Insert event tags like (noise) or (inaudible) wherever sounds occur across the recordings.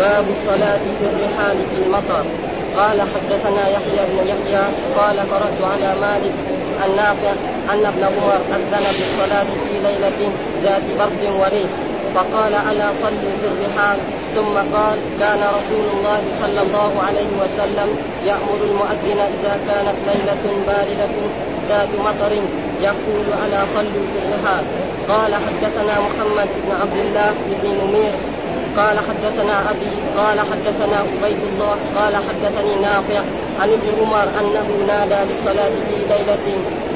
باب الصلاة في الرحال في المطر. قال حدثنا يحيى بن يحيى قال قرأت على مالك النافع أن ابن عمر أذن بالصلاة في ليلة ذات برد وريح فقال ألا صلوا في الرحال؟ ثم قال كان رسول الله صلى الله عليه وسلم يأمر المؤذن إذا كانت ليلة باردة ذات مطر يقول ألا صلوا في الرحال؟ قال حدثنا محمد بن عبد الله بن نمير قال حدثنا أبي قال حدثنا عبيد الله قال حدثني نافع عن ابن عمر أنه نادى بالصلاة في ليلة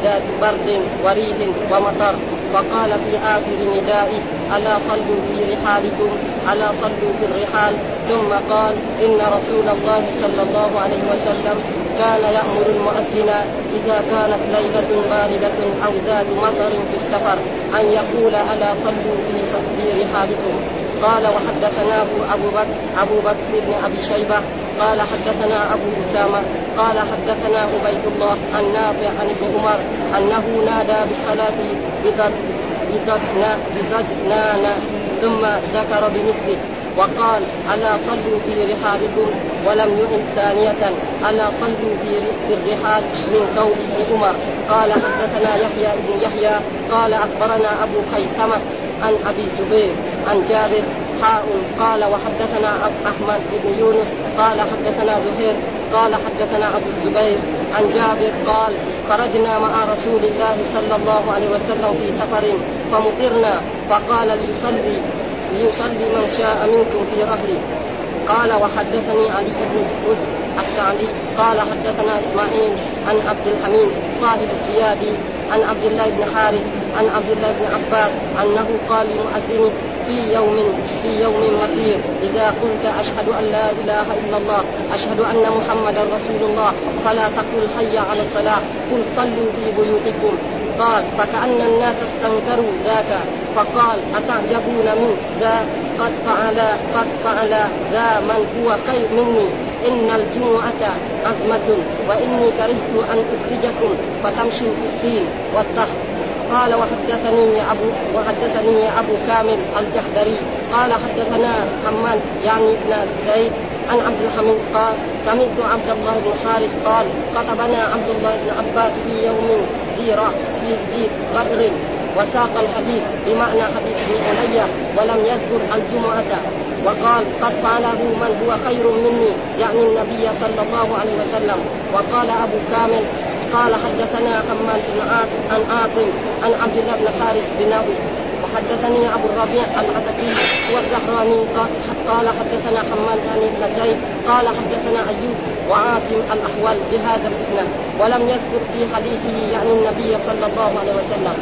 ذات برد وريح ومطر فقال في آخر ندائه ألا صلوا في رحالكم ألا صلوا في الرحال؟ ثم قال إن رسول الله صلى الله عليه وسلم كان يأمر المؤذن إذا كانت ليلة باردة أو ذات مطر في السفر أن يقول ألا صلوا في رحالكم؟ قال وحدثنا ابو بكر أبو بكر بن أبي شيبة قال حدثنا أبو أسامة قال حدثنا عبيد الله النافع عن ابن عمر أنه نادى بالصلاة بضجنان ثم ذكر بمثله وقال ألا صلوا في رحالكم ولم يئن ثانية ألا صلوا في الرحال من قول ابن عمر. قال حدثنا يحيى بن يحيى قال أخبرنا أبو خيثمة عن أبي الزبير عن جابر حاء قال وحدثنا أحمد بن يونس قال حدثنا زهير قال حدثنا أبو الزبير عن جابر قال خرجنا مع رسول الله صلى الله عليه وسلم في سفر فمطرنا فقال ليصلي ليصلي من شاء منكم في رحلي. قال وحدثني علي بن هد السعدي قال حدثنا إسماعيل عن عبد الحميد صاحب الزيادي عن عبد الله بن حارث عن عبد الله بن عباس أنه قال لمؤذنه في يوم في يوم مثير إذا قلت أشهد أن لا إله إلا الله أشهد أن محمدا رسول الله فلا تقل حي على الصلاة قل صلوا في بيوتكم. قال فكأن الناس استنكروا ذاك فقال أتعجبون من ذا قد فعل قد فعل ذا من هو خير مني؟ إن الجمعة عزمة وإني كرهت أن أخرجكم فتمشوا في الدين والطهر قال وحدثني أبو وحدثني أبو كامل الجحدري قال حدثنا حماد يعني ابن زيد عن عبد الحميد قال سمعت عبد الله بن حارث قال خطبنا عبد الله بن عباس في يوم زيرة في ذي غدر وساق الحديث بمعنى حديث ابن علي ولم يذكر الجمعة. وقال قد فعله من هو خير مني يعني النبي صلى الله عليه وسلم. وقال أبو كامل قال حدثنا حماد بن عاصم عن عاصم عن عبد الله بن حارث بن نبي وحدثني أبو الربيع العتكي والزهراني قال حدثنا حماد يعني بن زيد قال حدثنا أيوب وعاصم الاحول بهذا الإسناد. ولم يذكر في حديثه يعني النبي صلى الله عليه وسلم.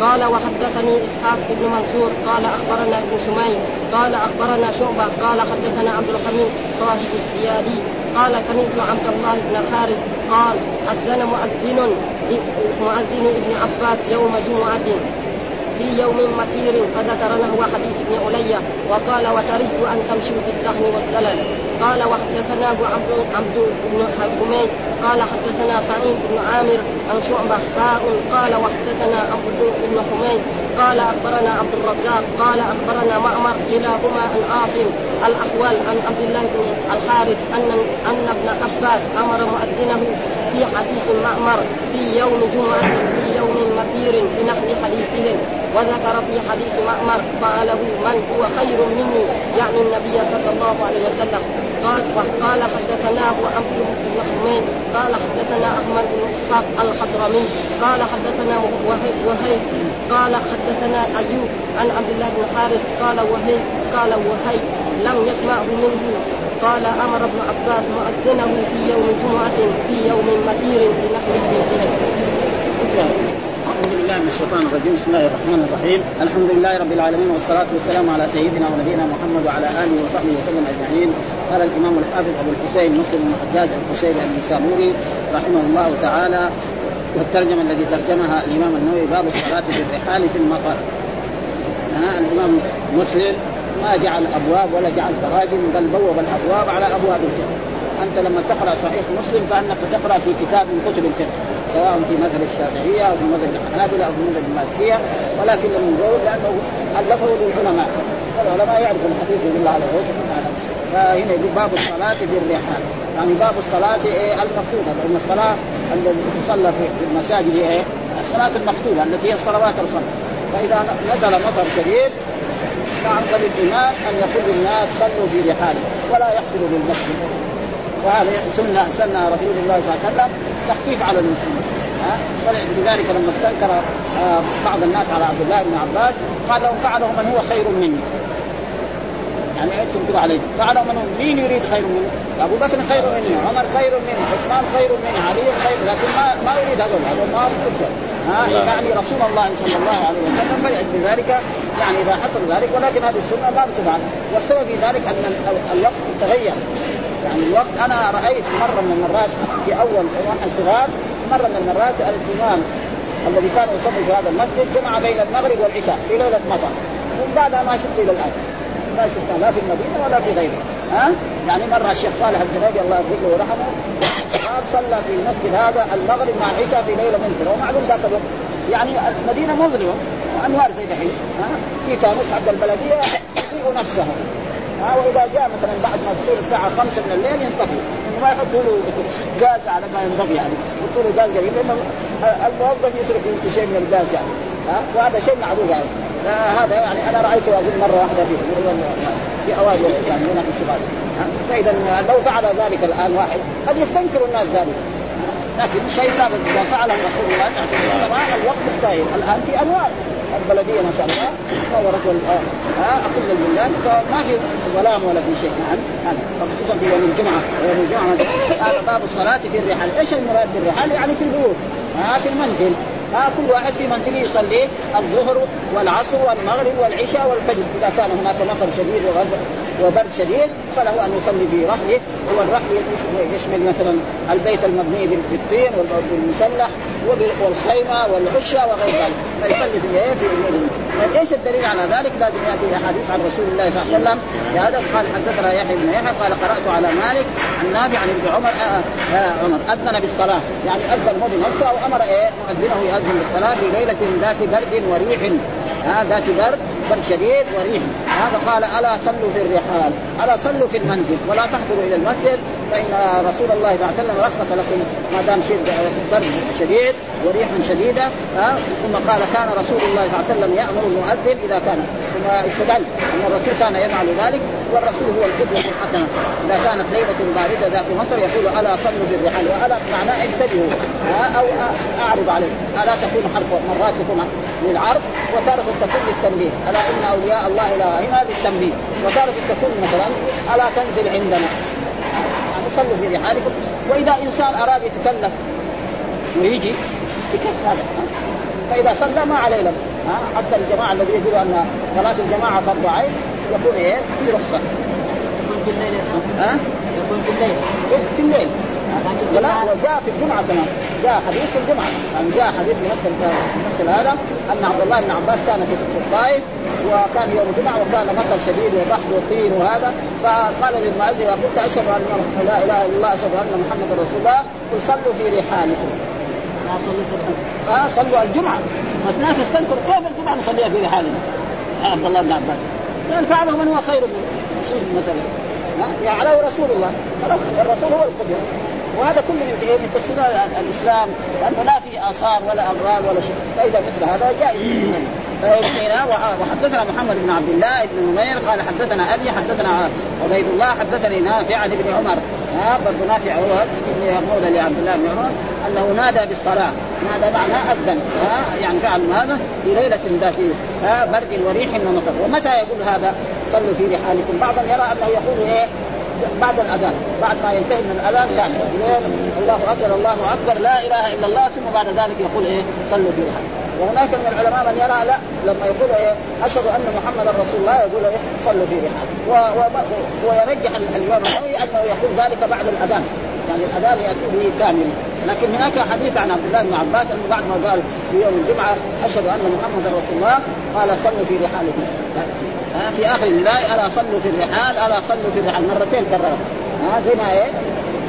قال وحدثني إسحاق بن منصور قال أخبرنا ابن شميل قال أخبرنا شعبة قال حدثنا عبد الحميد صاحب الزيادي قال سمعت عبد الله بن حارث قال أذن مؤذن مؤذن ابن عباس يوم جمعة في يوم مطير فذكر نحو حديث ابن علي وقال وكرهت أن تمشوا في الدهن والزلل قال وحدثنا أبو عبد عبد بن حميد قال حدثنا سعيد بن عامر عن شعبة حاء قال وحدثنا عبد بن حميد قال أخبرنا عبد الرزاق قال أخبرنا معمر كلاهما عن عاصم الأحول عن عبد الله بن الحارث ان أن ابن عباس أمر مؤذنه في حديث معمر في يوم جمعة في يوم مثير بنحو حديثهم وذكر في حديث معمر فعله من هو خير مني يعني النبي صلى الله عليه وسلم. قال وقال حدثناه عبد بن حميد قال حدثنا أحمد بن إسحاق الحضرمي قال حدثنا وهيب وهيب قال حدثنا أيوب عن عبد الله بن حارث قال وهيب قال وهيب لم يسمعه منه قال أمر ابن عباس مؤذنه في يوم جمعة في يوم مثير بنحو حديثهم. أعوذ بالله من الشيطان الرجيم. بسم الله الرحمن الرحيم. الحمد لله رب العالمين والصلاة والسلام على سيدنا ونبينا محمد وعلى آله وصحبه وسلم أجمعين. قال الإمام الحافظ أبو الحسين مسلم بن حجاج القشيري النسابوري رحمه الله تعالى والترجمة الذي ترجمها الإمام النووي باب الصلاة في الرحال في المطر. ها الإمام مسلم ما جعل أبواب ولا جعل تراجم بل بوب الأبواب على أبواب الفقه أنت لما تقرأ صحيح مسلم فأنك تقرأ في كتاب من كتب الفقه سواء في مذهب الشافعية أو في مذهب الحنابلة أو في مذهب المالكية ولكن لم يقول لأنه ألفه للعلماء. العلماء يعرفوا الحديث يدل على وجه هذا فهنا يقول باب الصلاة في الرحال. يعني باب الصلاة إيه؟ المفروضة لأن الصلاة التي تصلى في المساجد إيه؟ الصلاة المكتوبه التي هي الصلوات الخمس. فإذا نزل مطر شديد فعن الامام أن يقول للناس صلوا في رحال ولا يحضروا للمسجد وهذا سنة سنة رسول الله صلى الله عليه وسلم تخفيف على المسلمين. ولذلك لما استنكر آه، بعض الناس على عبد الله بن عباس قال لهم فعله من هو خير مني. يعني أنتم تقولوا عليه. فعله من هو مين يريد خير مني؟ أبو بكر خير مني، عمر خير مني، عثمان خير مني، علي خير لكن ما ما يريد هذول. هذول ما ها؟ يعني رسول الله صلى الله عليه وسلم فلأجل ذلك يعني إذا حصل ذلك ولكن هذه السنة ما تفعل والسبب في ذلك أن الوقت تغير. يعني الوقت أنا رأيت مرة من المرات في أول وإحنا صغار مرة من المرات الإمام الذي كان يصلي في هذا المسجد جمع بين المغرب والعشاء في ليلة مطر. ومن بعدها ما شفت إلى الآن. لا شفتها لا في المدينة ولا في غيرها ها؟ يعني مرة الشيخ صالح الزنيبي الله يغفر له ورحمه صلى في المسجد هذا المغرب مع العشاء في ليلة ممطره ومعلوم ذاك الوقت. يعني المدينة مظلمة انوار زي دحين. ها؟ في فانوس عند البلدية يضيء نفسه. ها وإذا جاء مثلا بعد ما تصير الساعة 5 من الليل ينطفي. ما يحطوا له غاز على ما ينبغي يعني. يحطوا له غاز قليل لأنه الموظف يصرف شيء من الغاز يعني. ها وهذا شيء معروف يعني. هذا يعني أنا رأيته اظن مرة واحدة في في أوائل يعني هنا في الصغار فإذا لو فعل ذلك الآن واحد قد يستنكر الناس ذلك. لكن شيء ثابت إذا فعله رسول الله صلى الله عليه وسلم الوقت مختلف الآن في انوار البلدية ما شاء الله. نورت ها كل البلدان فما في ظلام ولا في شيء نعم هذا. خصوصا في يوم الجمعة. ويوم الجمعة هذا. باب الصلاة في الرحال، إيش المراد بالرحال؟ يعني في البيوت. ها في المنزل. ها كل واحد في منزله يصلي الظهر والعصر والمغرب والعشاء والفجر. إذا كان هناك مطر شديد وبرد شديد فله أن يصلي في رحله. والرحل يشمل مثلا البيت المبني بالطين والمسلح. والخيمة والعشة وغير ذلك. فيصلي في إيه في طيب إيش الدليل على ذلك؟ لازم ياتي احاديث عن رسول الله صلى الله عليه وسلم. هذا قال حدثنا يحيى بن يحيى قال قرأت على مالك عن نافع عن ابن عمر آه آه عمر. أذن بالصلاة. يعني أذن هو بنفسه أو أمر إيه؟ مؤذنه ياذن بالصلاة في ليلة ذات برد وريح. ذات برد. برد شديد وريح. هذا قال ألا صلوا في الرحال ألا صلوا في المنزل ولا تحضروا إلى المسجد فإن رسول الله صلى الله عليه وسلم رخص لكم ما دام برد شديد وريح شديدة ها؟ ثم قال كان رسول الله صلى الله عليه وسلم يأمر المؤذن إذا كان. ثم استدل أن الرسول كان يفعل ذلك والرسول هو القدوة الحسنة. إذا كانت ليلة باردة ذات مطر يقول ألا صلوا في الرحال. وألا معناه انتبهوا أو أعرض عليه ألا تكون حرف مرات تكون للعرض وتارة تكون للتنبيه. الا إن أولياء الله لا هذه التنبيه. وتارة تكون مثلا ألا تنزل عندنا. يعني صلوا في رحالكم. وإذا إنسان أراد يتكلم ويجي بكيف هذا. فإذا صلى ما عليه لم. حتى الجماعة الذي يقولوا أن صلاة الجماعة فرض عين يكون إيه؟ في رخصة. يكون في الليل يا ها؟ يكون في الليل. في الليل. ولا وجاء في الجمعة كمان. جاء حديث في الجمعة. يعني جاء حديث في نفس نفس هذا أن عبد الله بن عباس كان في الطائف وكان يوم الجمعة وكان مطر شديد وبحر وطين وهذا. فقال للمؤذن قلت أشهد أن لا إله إلا الله أشهد أن محمدا رسول الله قل صلوا في رحالكم آه صلوا الجمعة. فالناس استنكروا كيف الجمعة نصليها في رحالنا عبد الله بن عباس. قال فعله من هو خير منه شوف المساله يعلو رسول الله. الرسول هو القدوة. وهذا كله من من تفسير الإسلام لأنه لا في آثار ولا أمراض ولا شيء. فاذا مثل هذا جائز. وحدثنا محمد بن عبد الله بن نمير قال حدثنا أبي حدثنا عبيد الله حدثني نافع عن ابن عمر. ها برضه نافع هو ابن مولى لعبد الله بن عمر أنه نادى بالصلاة. نادى معناه اذن ها يعني فعل هذا في ليلة ذات برد وريح ومطر. ومتى يقول هذا؟ صلوا في رحالكم. بعضهم يرى أنه يقول إيه؟ بعد الأذان. بعد ما ينتهي من الأذان كان الله أكبر الله أكبر. لا إله إلا الله. ثم بعد ذلك يقول إيه؟ صلوا في رحالكم وهناك من العلماء من يرى لا لما يقول إيه؟ أشهد أن محمدا رسول الله يقول إيه؟ صلوا في رحالكم ويرجح الإمام النووي أنه يقول ذلك بعد الأذان. يعني الأذان يأتي به كامل. لكن هناك حديث عن عبد الله بن عباس أنه بعد ما قال في يوم الجمعة أشهد أن محمدا رسول الله قال صلوا في رحالكم. في آخر النداء ألا صلوا في الرحال ألا صلوا في الرحال مرتين كررت ها زي ما إيه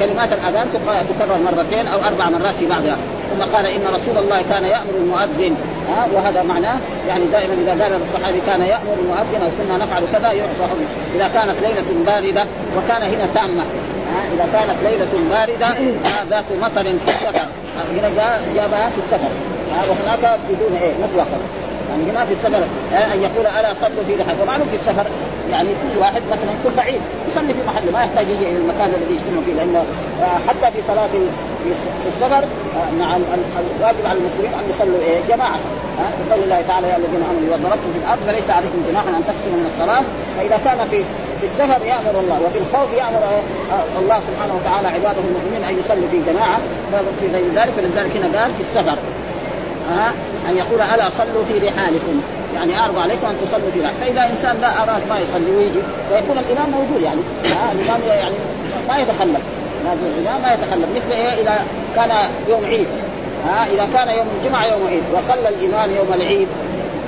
كلمات الأذان تكرر مرتين أو أربع مرات في بعضها. ثم قال إن رسول الله كان يأمر المؤذن. ها وهذا معناه يعني دائما إذا قال الصحابي كان يأمر المؤذن أو كنا نفعل كذا يعطى إذا كانت ليلة باردة وكان هنا تامة. إذا كانت ليلة باردة ذات مطر في السفر. هنا جابها في السفر. وهناك بدون إيه مطلقا. يعني هنا في السفر أن يقول ألا صلوا في رحال ومعلوم في السفر يعني كل واحد مثلا يكون بعيد يصلي في محله ما يحتاج يجي إلى المكان الذي يجتمع فيه لأنه حتى في صلاة في السفر مع الواجب على المسلمين أن يصلوا إيه جماعة بقول الله تعالى يا الذين آمنوا إذا ضربتم في الأرض فليس عليكم جناح أن تقسموا من الصلاة. فإذا كان في في السفر يأمر الله وفي الخوف يأمر الله سبحانه وتعالى عباده المؤمنين أن يصلوا في جماعة في غير ذلك ولذلك هنا قال في السفر. ها أن يقول ألا صلوا في رحالكم. يعني اعرض عليكم أن تصلوا في رحال فإذا إنسان لا أراد ما يصلي ويجي فيكون الإمام موجود يعني. ها الإمام يعني ما يتخلف. لازم الإمام ما يتخلف. مثل إيه؟ إذا كان يوم عيد. ها إذا كان يوم الجمعة يوم عيد. وصلى الإمام يوم العيد.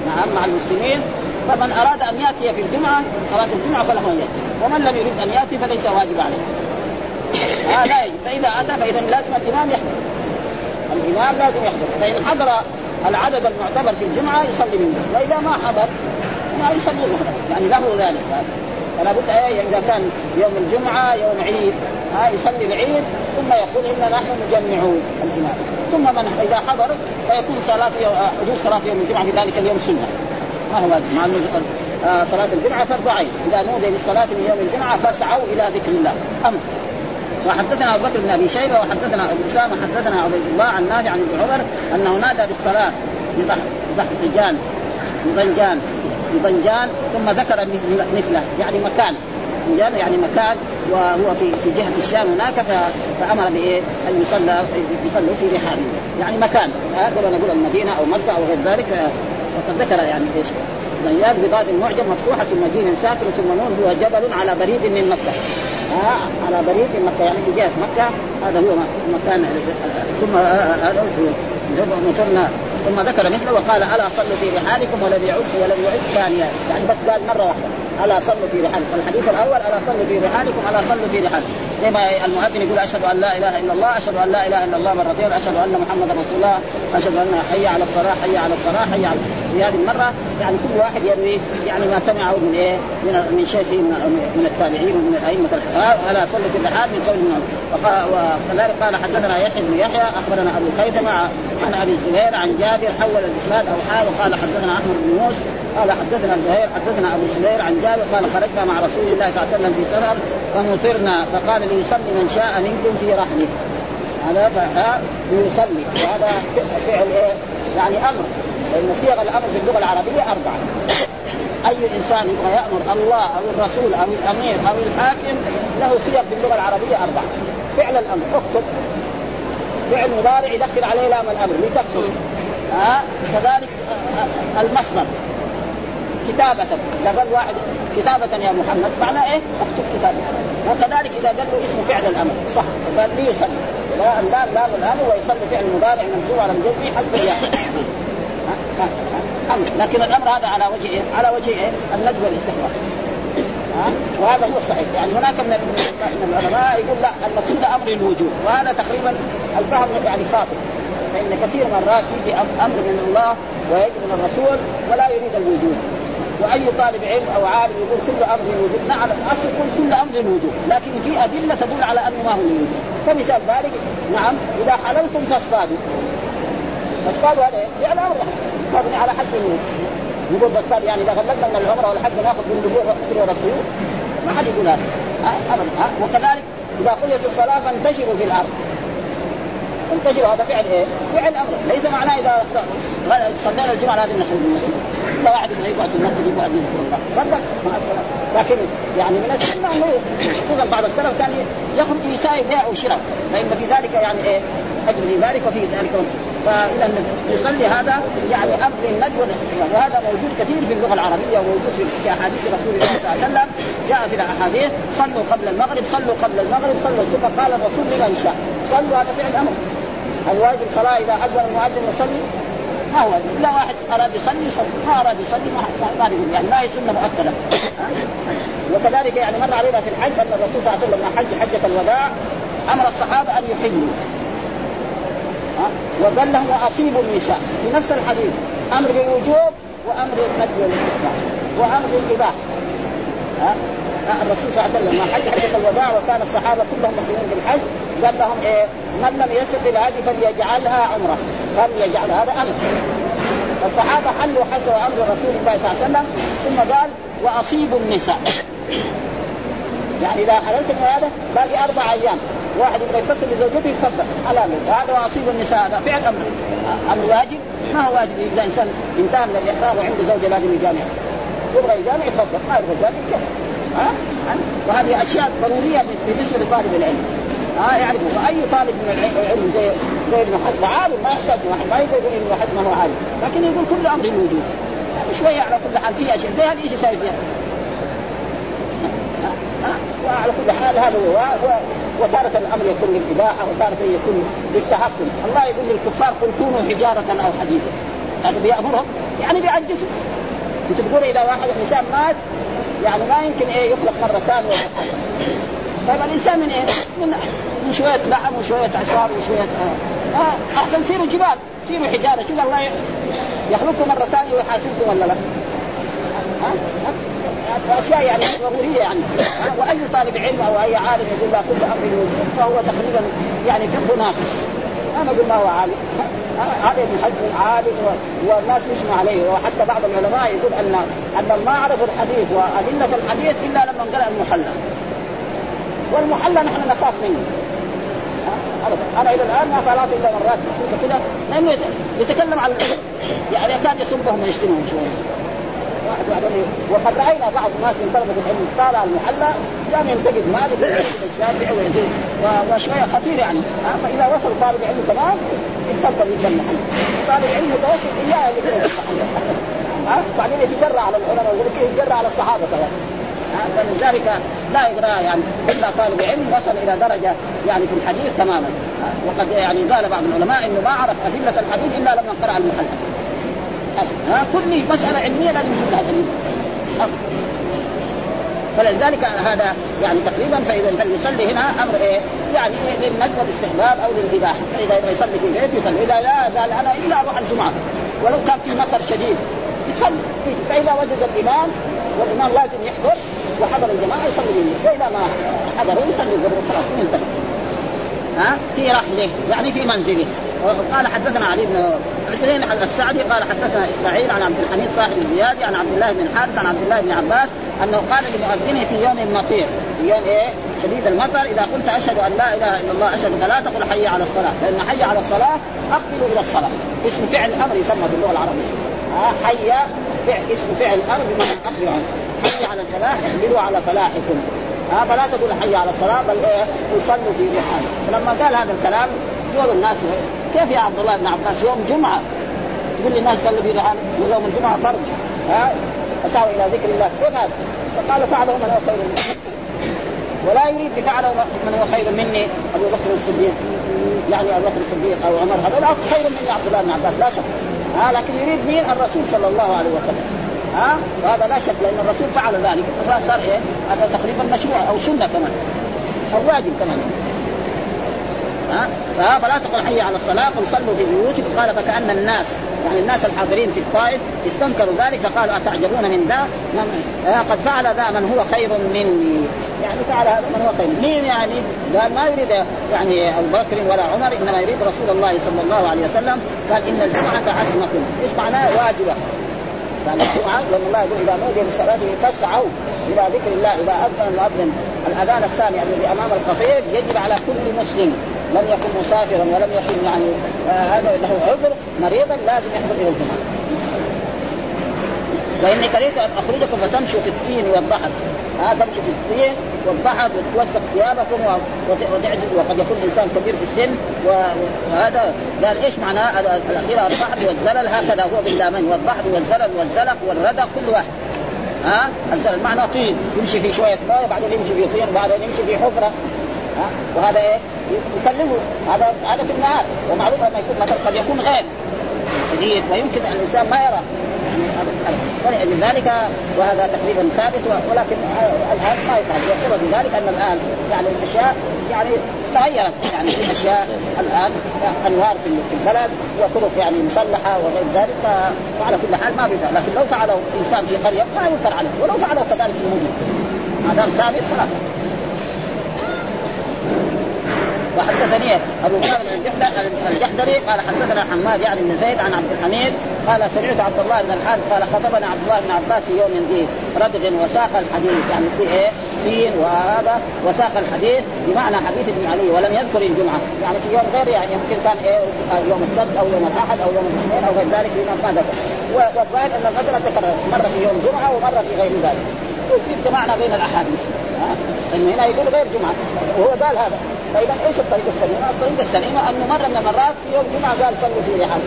نعم مع المسلمين. فمن أراد أن يأتي في الجمعة صلاة الجمعة فله أن يأتي. ومن لم يريد أن يأتي فليس واجب عليه. ها لا فإذا أتى فإذا لازم الإمام يحضر. الإمام لازم يحضر. فإن حضر العدد المعتبر في الجمعة يصلي منه وإذا ما حضر ما يصلي منه يعني له ذلك. فلا بد إذا كان يوم الجمعة يوم عيد ها يصلي العيد ثم يقول انا نحن نجمع الإمام. ثم من إذا حضر فيكون صلاة يوم حدوث صلاة يوم الجمعة في ذلك اليوم سنة. ما هو مع آه صلاة الجمعة فرض عين، إذا نودي للصلاة من يوم الجمعة فاسعوا إلى ذكر الله، أمر. وحدثنا أبو بكر بن أبي شيبة وحدثنا أبو أسامة حدثنا عبيد الله عن نافع عن ابن عمر انه نادى بالصلاة بضحجان بضنجان بضنجان ثم ذكر مثله يعني مكان. يعني مكان وهو في في جهة الشام هناك فأمر بإيه؟ أن يصلى يصلوا في رحاله. يعني مكان هذا نقول المدينة أو مكة أو غير ذلك وقد ذكر يعني إيش؟ ضياد بضاد المعجم مفتوحة ثم جيم ساكن ثم نون هو جبل على بريد من مكة. آه على بريد من مكة يعني في جهة مكة. هذا هو مكان ثم هذا مطرنا ثم ذكر مثله وقال ألا صلوا في رحالكم ولم يعد ولم يعد ثانية يعني بس قال مرة واحدة. ألا صلوا في رحالكم. الحديث الأول ألا صلوا في رحالكم ألا صلوا في رحالكم. زي ما المؤذن يقول أشهد أن لا إله إلا الله أشهد أن لا إله إلا الله مرتين أشهد أن محمدا رسول الله أشهد أن حي على الصلاة حي على الصلاة حي على في هذه المرة يعني كل واحد يروي يعني ما سمعه من إيه؟ من من شيخه من, من التابعين ومن أئمة الفقهاء ألا صلوا في الرحال من قول من وكذلك قال حدثنا يحيى بن يحيى أخبرنا أبو خيثمة عن أبي الزبير عن جابر حول الإسناد أو حال وقال حدثنا أحمد بن موسى قال حدثنا زهير حدثنا أبو الزبير عن جابر قال خرجنا مع رسول الله صلى الله عليه وسلم في سفر فمطرنا فقال ليصلي من شاء منكم في رحله هذا ليصلي. وهذا فعل إيه؟ يعني أمر. لأن صيغ الأمر في اللغة العربية أربعة. أي إنسان يبغى يأمر الله أو الرسول أو الأمير أو الحاكم له صيغ في اللغة العربية أربعة. فعل الأمر. اكتب. فعل مضارع يدخل عليه لام الأمر. لتكتب. ها؟ كذلك المصدر. كتابة. إذا قال واحد كتابة يا محمد معناه إيه؟ اكتب كتابة وكذلك إذا قال له اسم فعل الأمر. صح. فقال لي يصلي. لا اللام لام الأمر ويصلي فعل مضارع منصوب على الجزم حذف الياء أمر. لكن الأمر هذا على وجه إيه؟ على وجه إيه؟ الندب والاستحباب. ها؟ وهذا هو الصحيح. يعني هناك من من العلماء يقول لا ان كل أمر الوجوب. وهذا تقريبا الفهم يعني خاطئ. فإن كثير مرات يجي أمر من الله ويجي من الرسول ولا يريد الوجوب. وأي طالب علم أو عالم يقول كل أمر وجوب نعم الاصل يقول كل أمر وجوب لكن في أدلة تدل على انه ما هو وجوب كمثال ذلك نعم إذا حللتم فاصطادوا. فاصطادوا هذا يعني أمر. مبني على حسب النور نقول تصطاد يعني إذا غلبنا من العمره والحج نأخذ من دبور الطيور ما حد يقول هذا. ابدا. وكذلك إذا قضيت الصلاة فانتشروا في الأرض. انتشروا هذا فعل إيه؟ فعل أمر. ليس معناه إذا صلينا الجمعة لازم نخرج من المسجد. الا واحد يبغى يقعد في المسجد يقعد يذكر الله صدق مع السلامه لكن يعني من السنة انه خصوصا بعض السلف كان يخرج يساوي بيع وشراء فإن في ذلك يعني إيه اجر في ذلك وفي ذلك فاذا يصلي هذا يعني أمر الند والاستحباب وهذا موجود كثير في اللغة العربية وموجود في أحاديث رسول الله صلى الله عليه وسلم. جاء في الأحاديث صلوا قبل المغرب صلوا قبل المغرب صلوا ثم قال الرسول لمن شاء. صلوا هذا فعل أمر الواجب صلاه إذا أذن المؤذن يصلي. ما هو الا واحد أراد يصلي يصلي. ما أراد يصلي ما ما يعني ما هي سنة مؤكدة. وكذلك يعني مر علينا في الحج أن الرسول صلى الله عليه وسلم لما حج حجة الوداع أمر الصحابة أن يحلوا. وقال لهم واصيبوا النساء. في نفس الحديث أمر بالوجوب وأمر الندب والاستحباب. وأمر الإباحة. الرسول صلى الله عليه وسلم حج حجة الوداع وكان الصحابة كلهم محرمين بالحج قال لهم إيه؟ من لم يستطع هذه فليجعلها عمرة. فليجعل هذا أمر. الصحابه حلوا حسب أمر رسول الله صلى الله عليه وسلم ثم قال واصيبوا النساء. يعني إذا حللت من هذا باقي أربع أيام. واحد يبغى يتصل بزوجته يتفضل. حلال. وهذا وأصيب النساء هذا فعل أمر. أمر واجب؟ ما هو واجب؟ إذا إنسان انتهى من الإحرام وعنده زوجة لازم يجامع. يبغى يجامع يتفضل. ما يبغى يجامع ها؟ وهذه أشياء ضرورية بالنسبة لطالب العلم. ها يعرف واي طالب من العلم زي زي ابن حزم عالم ما يحتاج ما يقدر يقول ابن حزم هو عالم. لكن يقول كل أمر موجود. شوية على كل حال في أشياء زي هذه إيش شايف فيها؟ وعلى كل حال هذا هو. وتارة الأمر يكون للإباحة وتارة يكون للتحكم، الله يقول للكفار قل كونوا حجارة أو حديدا هذا بيأمرهم؟ يعني بيعجزوا انت تقول إذا واحد إنسان مات يعني ما يمكن إيه يخلق مرة ثانية. طيب الإنسان من إيه؟ من من شوية لحم وشوية عصار وشوية آه. آه. أحسن سيروا جبال سيروا حجارة شوف الله يخلقكم مرة ثانية ويحاسبكم ولا لا؟ أشياء يعني ضرورية يعني وأي طالب علم أو أي عالم يقول لا كل أمر موجود فهو تقريبا يعني فقه ناقص أنا أقول ما هو عالم هذا ابن حزم عالم والناس يسمع عليه وحتى بعض العلماء يقول ان أن ما عرفوا الحديث وأدلة الحديث إلا لما قرا المحلى والمحلى نحن نخاف منه. ابدا. أنا إلى الآن ما طلعت إلا مرات بسيطة كده لأنه يتكلم عن يعني يكاد يسبهم ويشتمهم شوية واحد بعدين وقد رأينا بعض الناس من طلبة العلم طالع المحلى قام ينتقد مالك وينتقد الشافعي ويزيد. وشوية خطير يعني. فإذا وصل طالب علم تمام يتفضل يبدا المحلى طالب علم متوسط إياه اللي كده ها؟ بعدين يتجرع على العلماء ويقول لك يتجرع على الصحابة كمان. فلذلك لا يقرا يعني إلا طالب علم وصل إلى درجة يعني في الحديث تماما. وقد يعني قال بعض العلماء إنه ما عرف أدلة الحديث إلا لما قرأ المحلى ها كل مسألة علمية لازم يكون لها فلذلك هذا يعني تقريبا فإذا فليصلي هنا أمر إيه؟ يعني للندب والاستحباب أو للإباحة، فإذا يبغى يصلي في البيت يصلي، إذا لا قال أنا إلا أروح الجمعة. ولو كان في مطر شديد يصلي. فإذا وجد الإمام والإمام لازم يحضر وحضر الجماعة يصلي به، وإذا ما حضروا يصلي قبل خلاص ينتهي. ها؟ في رحله يعني في منزله. قال حدثنا علي بن حسين السعدي قال حدثنا إسماعيل عن عبد الحميد صاحب الزيادي عن عبد الله بن حارث عن عبد الله بن عباس أنه قال لمؤذنه في يوم مطير. في يوم إيه؟ شديد المطر إذا قلت أشهد أن لا إله إلا الله أشهد فلا تقل حي على الصلاة. لأن حي على الصلاة أقبلوا إلى الصلاة. اسم فعل أمر يسمى باللغة العربية. ها؟ حي اسم فعل أمر بمعنى اقبلوا عنه حي على الفلاح اقبلوا على فلاحكم. ها فلا تقول حي على الصلاة بل إيه يصلوا في رحال فلما قال هذا الكلام جول الناس كيف يا عبد الله بن عباس؟ يوم جمعة. تقول للناس صلوا في رحال يوم الجمعة فرض. ها فسعوا إلى ذكر الله. كيف هذا؟ فقال فعله من هو خير مني. ولا يريد بفعله من هو خير مني أبو بكر الصديق يعني أبو بكر الصديق أو عمر هذول خير مني عبد الله بن عباس لا شك. ها لكن يريد مين؟ الرسول صلى الله عليه وسلم. ها؟ وهذا لا شك لأن الرسول فعل ذلك. صار إيه؟ هذا تقريبا مشروع أو سنة كمان. أو واجب كمان. ها؟ فلا تقل حي على الصلاة قل صلوا في بيوتكم. قال فكأن الناس يعني الناس الحاضرين في الطائف استنكروا ذلك فقالوا أتعجبون من ذا؟ من قد فعل ذا من هو خير مني. يعني فعل هذا من هو خير. مين يعني؟ قال ما يريد يعني أبو بكر ولا عمر إنما يريد رسول الله صلى الله عليه وسلم. قال إن الجمعة عزمه إيش معناه واجبة؟ يعني الجمعه لأن الله يقول إذا نودي للصلاة فاسعوا إلى ذكر الله إذا أذن المؤذن الأذان الثاني الذي أمام الخطيب يجب على كل مسلم لم يكن مسافرا ولم يكن يعني آه له عذر مريضا لازم يحضر إلى الجمعة. واني كرهت أن أخرجكم فتمشوا في الطين والبحر. ها تمشوا في الطين والبحر وتوسخ ثيابكم وتعزل وقد يكون إنسان كبير في السن وهذا قال إيش معناه الأخيرة؟ البحر والزلل هكذا هو باللامين والبحر والزلل والزلق والردق كل واحد. ها الزلل معناه طين. يمشي في شوية ماء بعدين يمشي في طين بعدين يمشي في حفرة. ها وهذا إيه؟ يكلمه. هذا هذا في النهار. ومعروف انه يكون مثلا قد يكون غير. شديد. ويمكن الإنسان ما يرى. يعني فلأجل ذلك وهذا تقريبا ثابت ولكن الآن ما يفعل والسبب ذلك أن الآن يعني الأشياء يعني تغيرت. يعني في أشياء الآن انوار في البلد وطرق يعني مسلحة وغير ذلك فعلى كل حال ما بيفعل لكن لو فعله إنسان في قرية ما ينكر عليه ولو فعله كذلك في المدن. ما دام ثابت خلاص. وحدثني أبو كامل الجحدري قال حدثنا حماد يعني بن زيد عن عبد الحميد قال سمعت عبد الله بن الحارث قال خطبنا عبد الله بن عباس في يوم ذي ردغ وساق الحديث يعني في إيه؟ فين وهذا وساق الحديث بمعنى حديث ابن علي ولم يذكر الجمعة. يعني في يوم غير يعني يمكن كان إيه؟ يوم السبت أو يوم الأحد أو يوم الاثنين أو غير ذلك ما ذكر والظاهر أن المساله تكررت مرة في يوم جمعة ومرة في غير ذلك. وفي اجتماعنا بين الأحاديث. لأنه هنا يقول غير جمعة. وهو قال هذا. فاذا إيش الطريقة السليمة؟ الطريقة السليمة أنه مرة من المرات في يوم الجمعه قال صلوا في رحال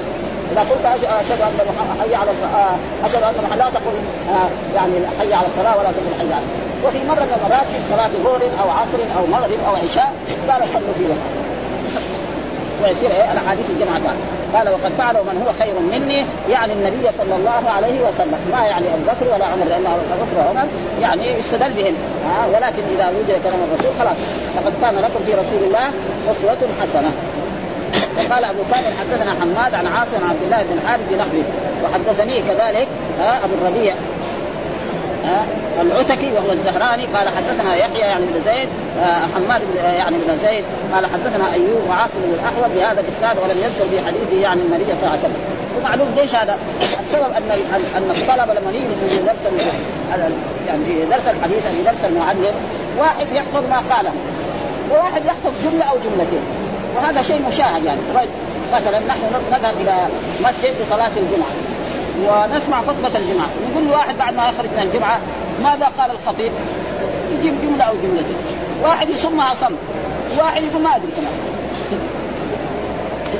إذا قلت أشهد أن محمد حي على الصلاه أشهد أن محمد لا تقل آه، يعني حي على الصلاة ولا تقل حي على وفي مرة من المرات في صلاة ظهر أو عصر أو مغرب أو عشاء قال صلوا في رحال ويصير إيه؟ الأحاديث الجمعة قال وقد فعله من هو خير مني يعني النبي صلى الله عليه وسلم. ما يعني أبو بكر ولا عمر لأن أبو بكر وعمر يعني استدل بهم. آه ولكن إذا وجد كلام الرسول خلاص. لقد كان لكم في رسول الله أسوة حسنة. وقال أبو كامل حدثنا حماد عن عاصم عبد الله بن حارث بنحوه وحدثني كذلك آه أبو الربيع. آه العتكي وهو الزهراني قال حدثنا يحيى يعني بن زيد آه حماد بن يعني بن زيد قال حدثنا أيوب وعاصم بن الاحول بهذا الإسناد ولم يذكر في حديثه يعني النبي صلى الله عليه وسلم. ومعلوم ليش هذا؟ السبب أن ان الطلبة لما يجلس في درس يعني في درس الحديث في درس المعلم واحد يحفظ ما قاله. وواحد يحفظ جملة أو جملتين. وهذا شيء مشاهد يعني. مثلا نحن نذهب إلى مسجد لصلاة الجمعة. ونسمع خطبة الجمعة. نقول لواحد بعد ما يخرج من الجمعة ماذا قال الخطيب؟ يجيب جملة أو جملتين. واحد يصمها صم واحد يقول ما أدري كمان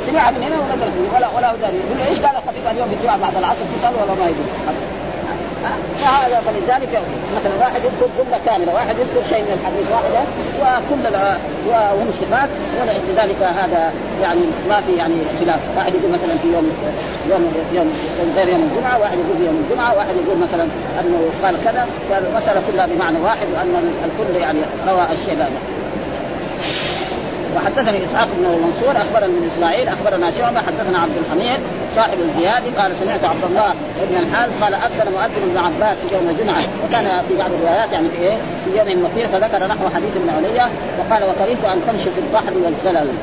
سمعها من هنا ونزلت ولا ولا داري يقول إيش قال الخطيب اليوم في الجمعة بعد العصر؟ تسأل ولا ما يقول. فهذا فلذلك مثلا واحد يذكر جملة كاملة، واحد يذكر شيء من الحديث واحدة وكل صفات ولذلك هذا يعني ما في يعني خلاف، واحد يقول مثلا في يوم يوم يوم غير يوم الجمعة، واحد يقول في يوم الجمعة، واحد يقول مثلا أنه قال كذا، فالمسألة كلها بمعنى واحد وأن الكل يعني روى الشيء هذا. وحدثني إسحاق بن منصور اخبرنا من إسماعيل أخبرنا شعبة حدثنا عبد الحميد صاحب الزيادي قال سمعت عبد الله بن الحارث قال أذن مؤذن ابن عباس يوم الجمعة. وكان في بعض الروايات يعني في إيه؟ في يوم المطير فذكر نحو حديث ابن عليا وقال وكرهت أن تمشي في البحر والزلل.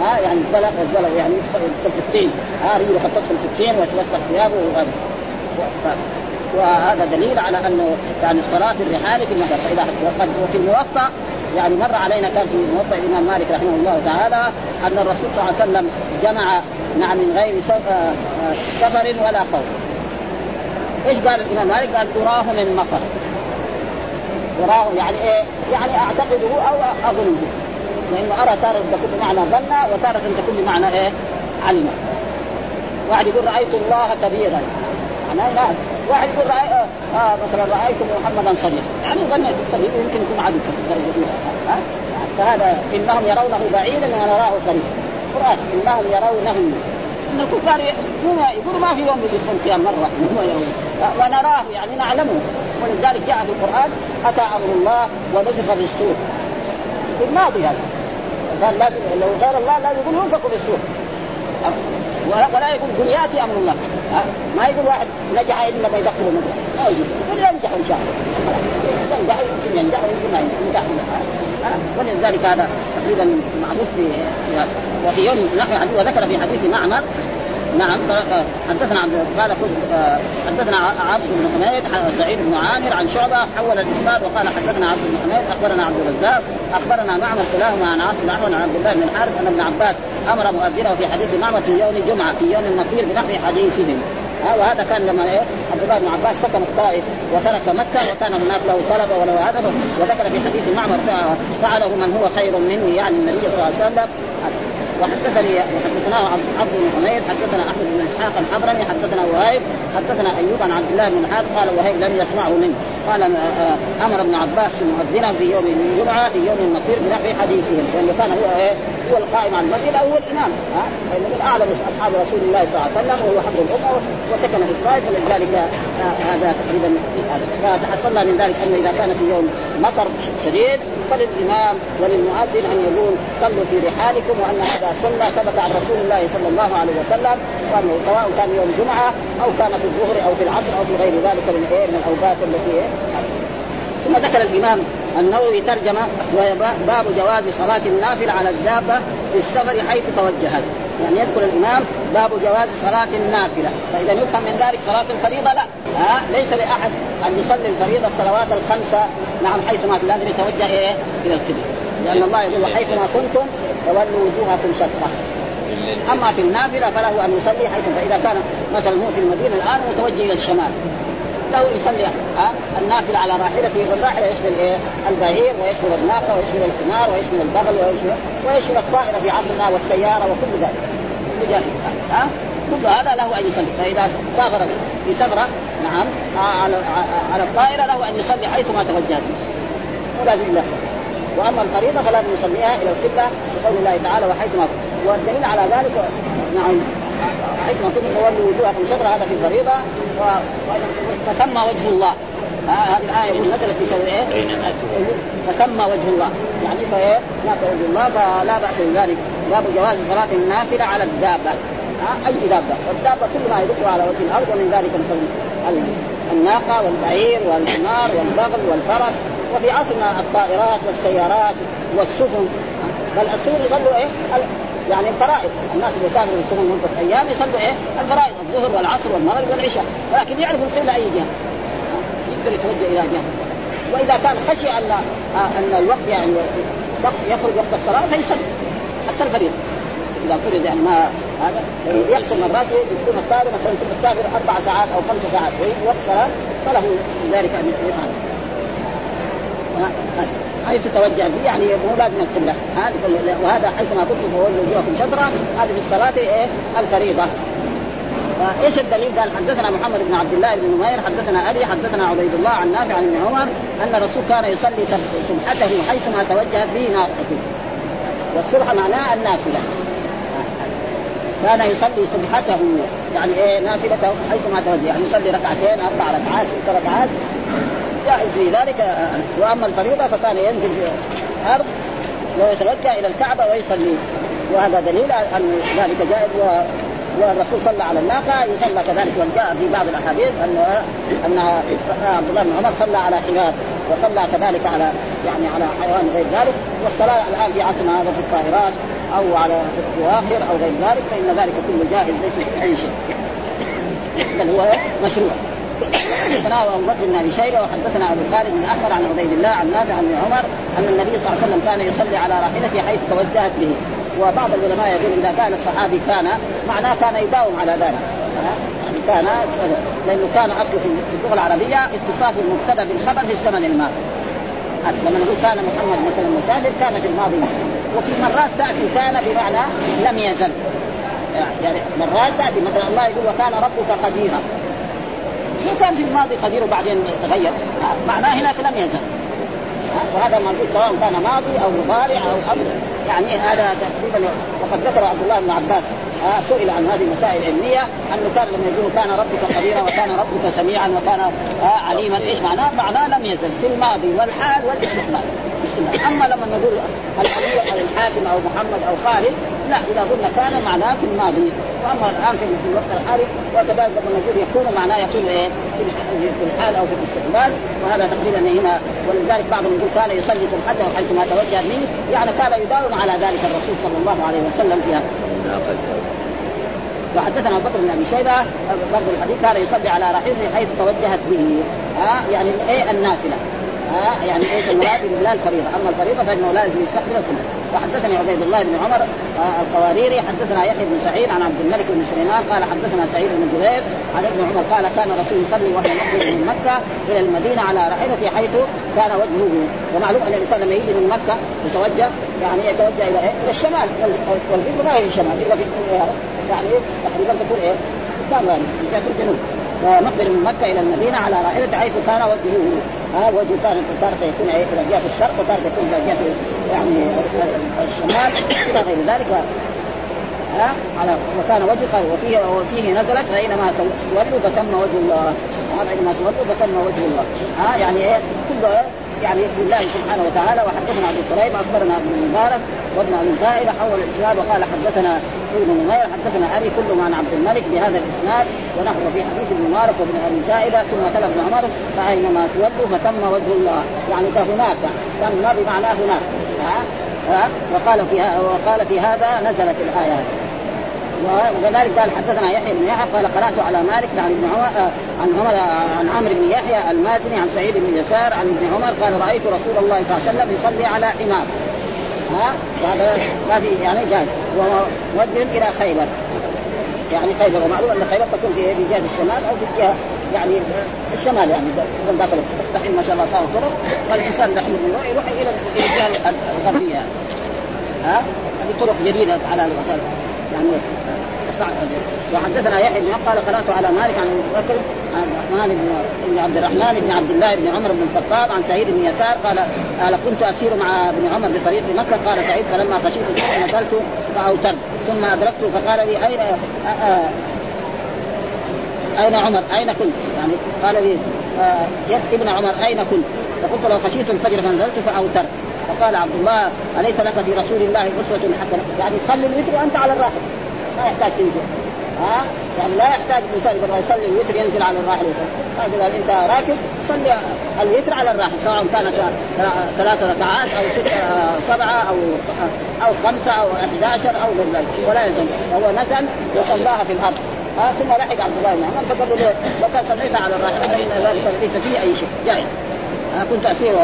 ها يعني الزلق والزلق يعني يدخل يدخل في الطين. ها رجله قد تدخل في الطين ويتوسخ ثيابه وغيره وهذا دليل على أنه يعني الصلاه في الرحال في المطر فاذا وفي الموطأ يعني مر علينا كان في موطأ الإمام مالك رحمه الله تعالى أن الرسول صلى الله عليه وسلم جمع نعم من غير آه، آه، سفر ولا خوف إيش قال الإمام مالك؟ قال تراه من مطر تراه يعني إيه؟ يعني أعتقده أو اظنه لأنه أرى تارة تكون بمعنى ظن وتارة تكون بمعنى إيه؟ علم واحد يقول رأيت الله كبيرا معناه لا. واحد يقول رأي آه, آه مثلا رايت محمدا صديقا. يعني ظنيت الصديق يمكن يكون عدو في الدرجه الاولى ها؟ فهذا إنهم يرونه بعيدا ونراه قريبا القران إنهم يرونه. إن الكفار يقولوا ما في يوم يدخلون قيام مرة. ونراه يعني نعلمه. ولذلك جاء في القرآن أتى أمر الله ونفخ في السور في الماضي هذا. قال لا لو قال الله لا يقول ينفخ في السور ولا يقول قل يأتي أمر الله. ما يقول واحد نجح الا ما يدخل المدرسة. ما يقول. ينجح إن شاء الله. ينجح يمكن ينجح ويمكن ما ينجح ولذلك هذا تقريبا معروف في وفي يوم نحو وذكر في حديث معمر. نعم حدثنا عبد قال حدثنا عاصم بن حميد سعيد بن عامر عن شعبة حول الإسناد وقال حدثنا عبد بن حميد أخبرنا عبد الرزاق أخبرنا معمر كلاهما عن عاصم عن عبد الله بن الحارث أن ابن عباس أمر مؤذنه في حديث معمر في يوم الجمعة في يوم المطير بنحو حديثهم. وهذا كان لما إيه؟ عبد الله بن عباس سكن الطائف وترك مكة وكان هناك له طلبة وله هذا وذكر في حديث معمر فعله من هو خير مني يعني النبي صلى الله عليه وسلم. وحدثني وحدثناه عبد بن حميد حدثنا أحمد بن إسحاق الحضرمي حدثنا وهيب حدثنا أيوب عن عبد الله بن الحارث قال وهيب لم يسمعه منه. قال آه، أمر ابن عباس مؤذنا في يوم الجمعة في يوم النقير بنحو حديثهم لأنه كان هو إيه هو القائم على المسجد أو هو الإمام ها؟ لأنه من أعلم أصحاب رسول الله صلى الله عليه وسلم وهو حفظ الأمة وسكن في الطائف فلذلك هذا تقريبا فتحصلنا من ذلك أنه إذا كان في يوم مطر شديد فللإمام وللمؤذن أن يقول صلوا في رحالكم وأن هذا سنه ثبت عن رسول الله صلى الله عليه وسلم وأنه سواء كان يوم جمعة أو كان في الظهر أو في العصر أو في غير ذلك من إيه من الأوقات التي إيه ثم ذكر الإمام النووي ترجمة وهي باب جواز صلاة النافلة على الدابة في السفر حيث توجهت. يعني يذكر الإمام باب جواز صلاة النافلة. فإذا يفهم من ذلك صلاة الفريضة لا. ها؟ ليس لأحد أن يصلي الفريضة الصلوات الخمسة نعم حيثما لازم يتوجه إيه إلى القبله لأن الله يقول وحيثما كنتم فولوا وجوهكم شطره أما في النافلة فله أن يصلي حيث فإذا كان مثلا هو في المدينة الآن متوجه إلى الشمال. له يصلي ها؟ النافلة على راحلته والراحله يشمل إيه؟ البعير ويشمل الناقة ويشمل الحمار ويشمل البغل ويشمل ويشمل الطائرة في عصرنا والسيارة وكل ذلك. كل جائز ها؟ كل هذا له أن يصلي. فإذا سافر في سفره نعم على على الطائرة له أن يصلي حيث ما توجه. ولازم له وأما الفريضة فلازم يصليها إلى القبلة بقول الله تعالى وحيثما والدليل على ذلك نعم. حيثما كنتم تولوا وجوهكم شطر هذا في الفريضة. و... فسمى وجه الله. هذه الآية يقول نزلت في سبب إيه؟ فسمى وجه الله. يعني فإيه؟ هناك وجه الله فلا بأس بذلك باب جواز صلاة النافلة على الدابة. أي دابة. والدابة كل ما يدق على وجه الأرض ومن ذلك مثلا الناقة والبعير والحمار والبغل والفرس. وفي عصرنا الطائرات والسيارات والسفن. بل السفن يصلوا إيه؟ يعني الفرائض الناس اللي سافروا السنة مده أيام يصلوا إيه؟ الفرائض الظهر والعصر والمغرب والعشاء. ولكن يعرف القبله أي جهة. يقدر يتوجه إلى جهة. وإذا كان خشي أن أن الوقت يعني يخرج وقت الصلاة فيصلي. حتى الفريضة. إذا فرض يعني ما هذا يحصل مرات يكون الطائره مثلا تسافر أربع ساعات أو خمس ساعات. ويجي وقت صلاة فله ذلك أن يفعل. حيث توجه به يعني مو لازم القبله وهذا حيث ما كنتم فولوا وجوهكم شطرا هذه في الصلاة إيه؟ الفريضة. إيش الدليل؟ قال حدثنا محمد بن عبد الله بن نمير حدثنا أبي حدثنا عبيد الله عن نافع عن ابن عمر أن الرسول كان يصلي سبحته حيثما توجهت به ناقته. والسبحه معناها النافلة. كان يصلي سبحته يعني إيه؟ نافلته حيثما توجه يعني يصلي ركعتين أربع ركعات ست ركعات. جائز في ذلك. وأما الفريضة فكان ينزل في الأرض ويتوجه إلى الكعبة ويصلي. وهذا دليل أن ذلك جائز و والرسول صلى على الناقة يصلى كذلك. وجاء في بعض الأحاديث ان أن عبد الله بن عمر صلى على حمار وصلى كذلك على يعني على حيوان غير ذلك. والصلاة الآن في عصرنا هذا في الطائرات أو على في أو غير ذلك فإن ذلك كله جائز ليس في أي شيء. بل هو مشروع. حدثنا أبو بكر بن أبي شيبة وحدثنا أبو خالد بن احمد عن عبيد الله عن نافع عن عمر أن النبي صلى الله عليه وسلم كان يصلي على راحلته حيث توجهت به. وبعض العلماء يقول إذا كان الصحابي كان معناه كان يداوم على ذلك. يعني كان لأنه كان أصله في اللغة العربية اتصاف المبتدا بالخبر في الزمن الماضي. لما نقول كان محمد مثلا مسافر كان في الماضي وفي مرات تأتي كان بمعنى لم يزل. يعني مرات تأتي مثلا الله يقول وكان ربك قديرا. هو كان في الماضي قدير وبعدين تغير معناه هناك لم يزل. وهذا موجود سواء كان ماضي أو مضارع أو أمر. يعني هذا تقريبا وقد ذكر عبد الله بن عباس آه سئل عن هذه المسائل العلميه أنه كان لما يقول كان ربك قديرا وكان ربك سميعا وكان آه عليما إيش معناه؟ معناه لم يزل في الماضي والحال والإستقبال. أما لما نقول الامير أو الحاكم أو محمد أو خالد لا إذا قلنا كان معناه في الماضي. وأما الآن في الوقت الحالي وكذلك لما نقول يكون معناه يكون إيه؟ في الحال أو في الاستقبال. وهذا تقريبا هنا. ولذلك بعضهم يقول كان يصلي سبحته حيثما توجه منه. يعني كان يداوم على ذلك الرسول صلى الله عليه وسلم في هذا. وحدثنا ابو بكر بن أبي شيبة برضه الحديث كان يصلي على راحلته حيث توجهت به. ها آه يعني إيه؟ النافلة. ها؟ يعني إيش المراد؟ لا الفريضة. أما الفريضة فإنه لازم يستقبل القبله وحدثني عبيد الله بن عمر آه القواريري حدثنا يحيى بن سعيد عن عبد الملك بن سليمان قال حدثنا سعيد بن جبير عن ابن عمر قال كان الرسول يصلي وهو يخرج من مكة إلى المدينة على راحلته حيث كان وجهه ومعلوم أن الإنسان لما يجي من مكة يتوجه يعني يتوجه إلى إيه؟ إلى الشمال. والقبله ما هي الشمال. في يعني تقريبا تكون إيه؟ قدام يعني جهه الجنوب مقبل من مكة إلى المدينة على راحلته حيث كان وجهه ها وجهه كان تارة يكون إلى جهة الشرق وتارة يكون إلى جهة يعني الشمال إلى غير ذلك. ها على وكان وجه وفيه وفيه نزلت فاينما تولوا فتم وجه الله. هذا اينما تولوا فتم وجه الله. ها يعني إيه كله يعني لله سبحانه وتعالى وحدثنا أبو كريم أخبرنا ابن المبارك وابن أبي زائده حول الإسناد وقال حدثنا ابن نمير حدثنا ابي كلهم عن عبد الملك بهذا الإسناد ونحن في حديث ابن مبارك وابن أبي زائده ثم تلا ابن عمر فأينما تولوا فتم وجه الله. يعني فهناك تم بمعنى هناك. ها؟ ها؟ وقال في وقال في هذا نزلت الايه وكذلك قال حدثنا يحيى بن يحيى قال قرأت على مالك عن ابن عمر آه، عن عمر عن عمرو بن يحيى المازني عن سعيد بن يسار عن ابن عمر قال رأيت رسول الله صلى الله عليه وسلم يصلي على حمار ها؟ هذا ما في يعني جاي وموجه إلى خيبر. يعني خيبر ومعلوم أن خيبر تكون في جهه الشمال أو في الجهه يعني الشمال يعني ذاك الوقت. ما شاء الله صار طرق. والإنسان دحين يروح إلى الجهة الغربية. يعني. ها؟ هذه طرق جديدة على يعني وحدثنا يحيى بن قال قرأت على مالك عن أبي بكر عن الرحمن بن عبد الرحمن بن عبد الله بن عمر بن الخطاب عن سعيد بن يسار قال قال كنت أسير مع ابن عمر بطريق مكة قال سعيد فلما خشيت نزلت فأوترت ثم ادركته فقال لي أين أين عمر؟ أين كنت؟ يعني قال لي يا ابن عمر أين كنت؟ فقلت له خشيت الفجر فنزلت فأوترت فقال عبد الله أليس لك في رسول الله أسوة حسنة؟ يعني صلي الوتر وأنت على الراحل. ما يحتاج تنزل. ها؟ يعني لا يحتاج الإنسان يبغى يصلي الوتر ينزل على الراحل يصلي اذا أنت راكب صلي الوتر على الراحل. سواء كانت ثلاث ركعات أو ست سبعة أو أو خمسة أو 11 أو غير ذلك. ولا يلزم. فهو نزل وصلاها في الأرض. آه ثم لحق عبد الله بن عمر فقال له لو كان صليت على الراحل فإن ذلك ليس فيه أي شيء. جائز. أنا كنت أسير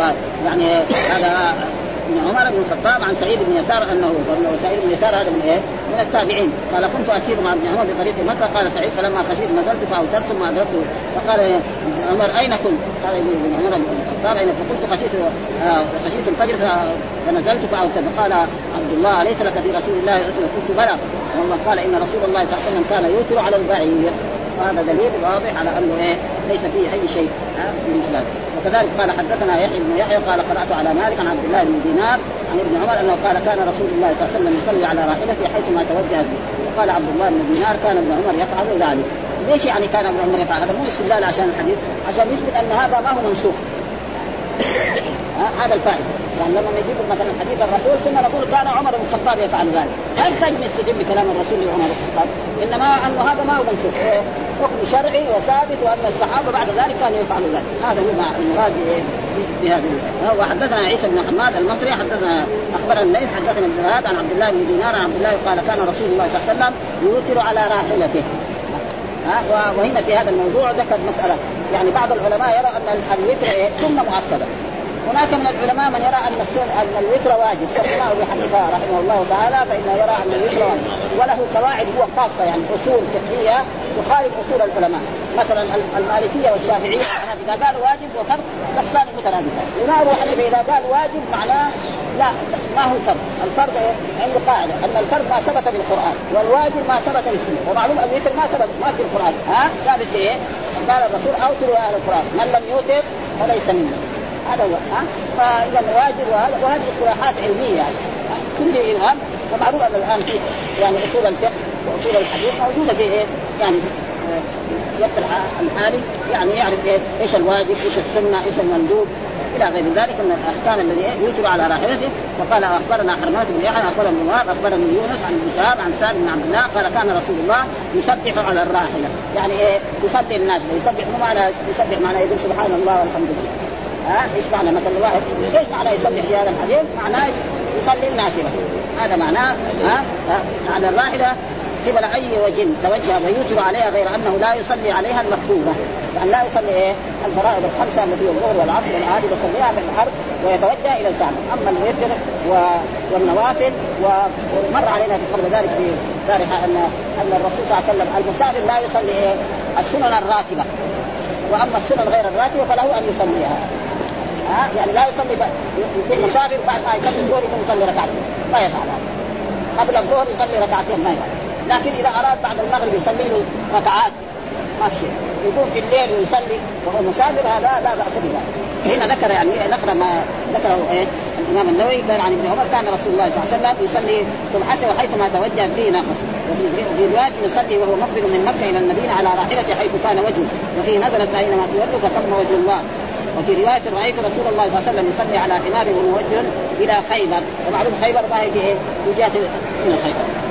يعني هذا ابن عمر بن الخطاب عن سعيد بن يسار انه سعيد بن يسار هذا من إيه؟ من التابعين. قال كنت أسير مع ابن عمر بطريق مكة. قال سعيد فلما خشيت نزلت فأوترت ثم أدركته. فقال ابن عمر أين كنت؟ قال ابن عمر بن الخطاب أين فقلت خشيت آه خشيت الفجر فنزلت فأوترت. فقال عبد الله أليس لك في رسول الله؟ قلت بلى. والله قال إن رسول الله صلى الله عليه وسلم كان يوتر على البعير. وهذا دليل واضح على أنه إيه ليس فيه أي شيء من الإسلام. وكذلك قال حدثنا يحيى بن يحيى قال قرأت على مالك عن عبد الله بن دينار عن ابن عمر أنه قال كان رسول الله صلى الله عليه وسلم يصلي على راحلته حيثما توجهت به. وقال عبد الله بن دينار كان ابن عمر يفعل ذلك. ليش يعني كان ابن عمر يفعل هذا؟ مو استدلال عشان الحديث عشان يثبت أن هذا ما هو منسوخ. (coughs) هذا الفائدة. يعني لما نجيب مثلا حديث الرسول ثم نقول كان عمر بن الخطاب يفعل ذلك. ما يحتاج نستجيب لكلام الرسول لعمر بن الخطاب؟ إنما انه هذا ما هو منسوخ حكم شرعي وثابت وأن الصحابة بعد ذلك كانوا يفعلوا ذلك. هذا هو المراد بهذه وحدثنا عيسى بن حماد المصري حدثنا أخبرنا الليث حدثنا ابن عن عبد الله بن دينار عن عبد الله قال كان رسول الله صلى الله عليه وسلم يوتر على راحلته. وهنا في هذا الموضوع ذكر مسألة. يعني بعض العلماء يرى أن الوتر سنة مؤكدة. هناك من العلماء من يرى أن أن الوتر واجب. كالإمام أبو حنيفة رحمه الله تعالى فإنه يرى أن الوتر واجب. وله قواعد هو خاصة يعني أصول فقهية تخالف أصول العلماء. مثلا المالكية والشافعية إذا قال واجب وفرض نفسان مترادفان. الإمام أبو حنيفة إذا قال واجب معناه لا ما هو فرض، الفرض عنده قاعدة. ان الفرض ما ثبت في القرآن والواجب ما ثبت في السنة. ومعلوم الوتر ما ثبت ما في القرآن. ها؟ ثابت إيه؟ قال الرسول أوتروا أهل القرآن. من لم يوتر فليس منا. هذا هو ها؟ فإذا واجب وهذا وهذه اصطلاحات علمية. يعني كل الان ومعروف أن الآن في يعني أصول الفقه وأصول الحديث موجودة في إيه؟ يعني في الوقت الحالي. يعني يعرف إيه؟ إيش الواجب إيش السنة إيش المندوب إلى غير ذلك من الأحكام الذي يوجب على راحلته. وقال أخبرنا حرمات بن يحيى أخبرنا ابن وهب أخبرني يونس عن ابن شهاب عن سالم بن عبد الله. قال كان رسول الله يسبح على الراحلة. يعني إيه؟ يصلي الناس يسبح مو معنى يسبح معنى يقول سبحان الله والحمد لله. ها؟ إيش معنى مثلا واحد إيش معنى يصلي في هذا الحديث؟ معناه يصلي النافله هذا معناه ها؟ على الراحلة قبل أي وجه توجه ويوتر عليها غير أنه لا يصلي عليها المكتوبة. يعني لا يصلي إيه؟ الفرائض الخمسة التي هي الظهر والعصر والعادي يصليها في الأرض ويتوجه إلى الكعبة. أما الوتر والنوافل ومر علينا قبل ذلك في دارحه ان أن الرسول صلى الله عليه وسلم المسافر لا يصلي إيه؟ السنن الراتبة. وأما السنن غير الراتبة فله أن يصليها. ها؟ يعني لا يصلي يكون مسافر بعد ما يصلي الظهر يكون يصلي ركعتين. ما يفعل هذا قبل الظهر يصلي ركعتين ما يفعل لكن إذا أراد بعد المغرب يصلي له ركعات ما في شيء. يقوم في الليل ويصلي وهو مسافر هذا لا بأس بذلك. هنا ذكر يعني ذكر ما ذكره إيه؟ الإمام النووي قال عن ابن عمر كان رسول الله صلى الله عليه وسلم يصلي سبحته وحيثما توجه به ناقه وفي رواية يصلي وهو مقبل من مكة إلى المدينة على راحلته حيث كان وجهه. وفيه نزلت أينما تولوا فثم وجه الله. وفي رواية رأيت رسول الله صلى الله عليه وسلم يصلي على حمار وموجه إلى خيبر ومعلوم خيبر ما هي في إيه؟ في جهه من خيبر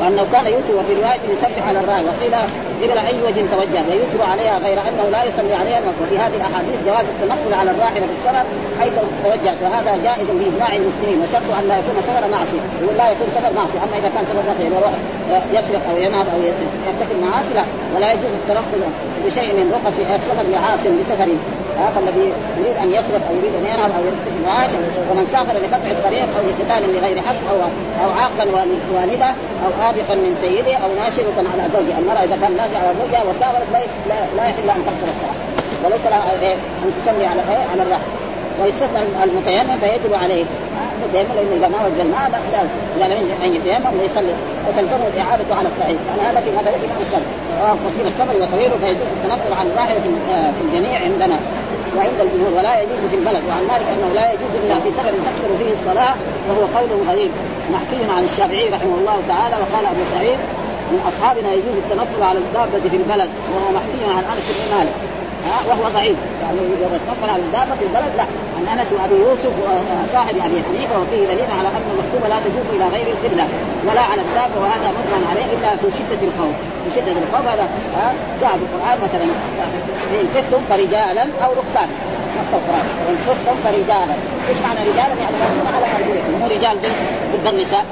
وأنه كان يوتر وفي رواية يصلي على الراي وقيل قبل أي وجه توجه ويوتر عليها غير أنه لا يصلي عليها وفي هذه الأحاديث جواز التنقل على الراحله في السفر حيث توجهت وهذا جائز باجماع المسلمين وشرط أن لا يكون سفر معصية يقول لا يكون سفر معصية. أما إذا كان سفر رخي يسرق أو ينهب أو يرتكب معاصي لا ولا يجوز التنقل بشيء من رخص السفر لعاصم لسفره فالذي يريد أن يصرف أو يريد أن ينهب أو يرتكب معاش ومن سافر لقطع الطريق أو لقتال بغير حق أو أو عاقا والدة أو آبقا من سيده أو ناشرة على زوجها، المرأة إذا كان ناشر على زوجها وسافرت لا, لا يحل أن تقصر الصلاة. وليس لها إيه أن تصلي على إيه على الرحم ويستثنى المتيمم فيجب عليه. المتيمم لأنه اذا ما وجد الماء لا لا اذا لم أن يتيمم ويصلي. وتلزمه الاعاده على الصحيح. يعني هذا في مثلا الامام الشرعي سواء قصير السفر وطويل فيجوز التنقل عن الراحله في الجميع عندنا. وعند الجمهور. ولا يجوز في البلد. وعن مالك أنه لا يجوز إلا في سفر تكثر فيه الصلاة وهو قول غريب. محكي عن الشافعي رحمه الله تعالى وقال أبو سعيد من أصحابنا يجوز التنقل على الدابة في البلد. وهو محكي عن أنس بن مالك. ها وهو ضعيف. يعني إذا تنقل على الدابة في البلد لا. عن أنس وأبي يوسف وصاحب أبي حنيفة وفيه دليل على أن المكتوبه لا تجوز إلى غير القبلة ولا على الدابة وهذا مجمع عليه إلا في شدة الخوف. في شدة الخوف هذا جاء في القرآن مثلا إن خفتم فرجالا أو ركبانا نص القرآن. إن خفتم فرجالا. إيش معنى رجالا؟ يعني ماشيين على أرجلكم. مو رجال ضد النساء.